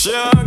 Sure.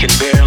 can bear.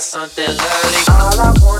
Got something lovely. All I wanna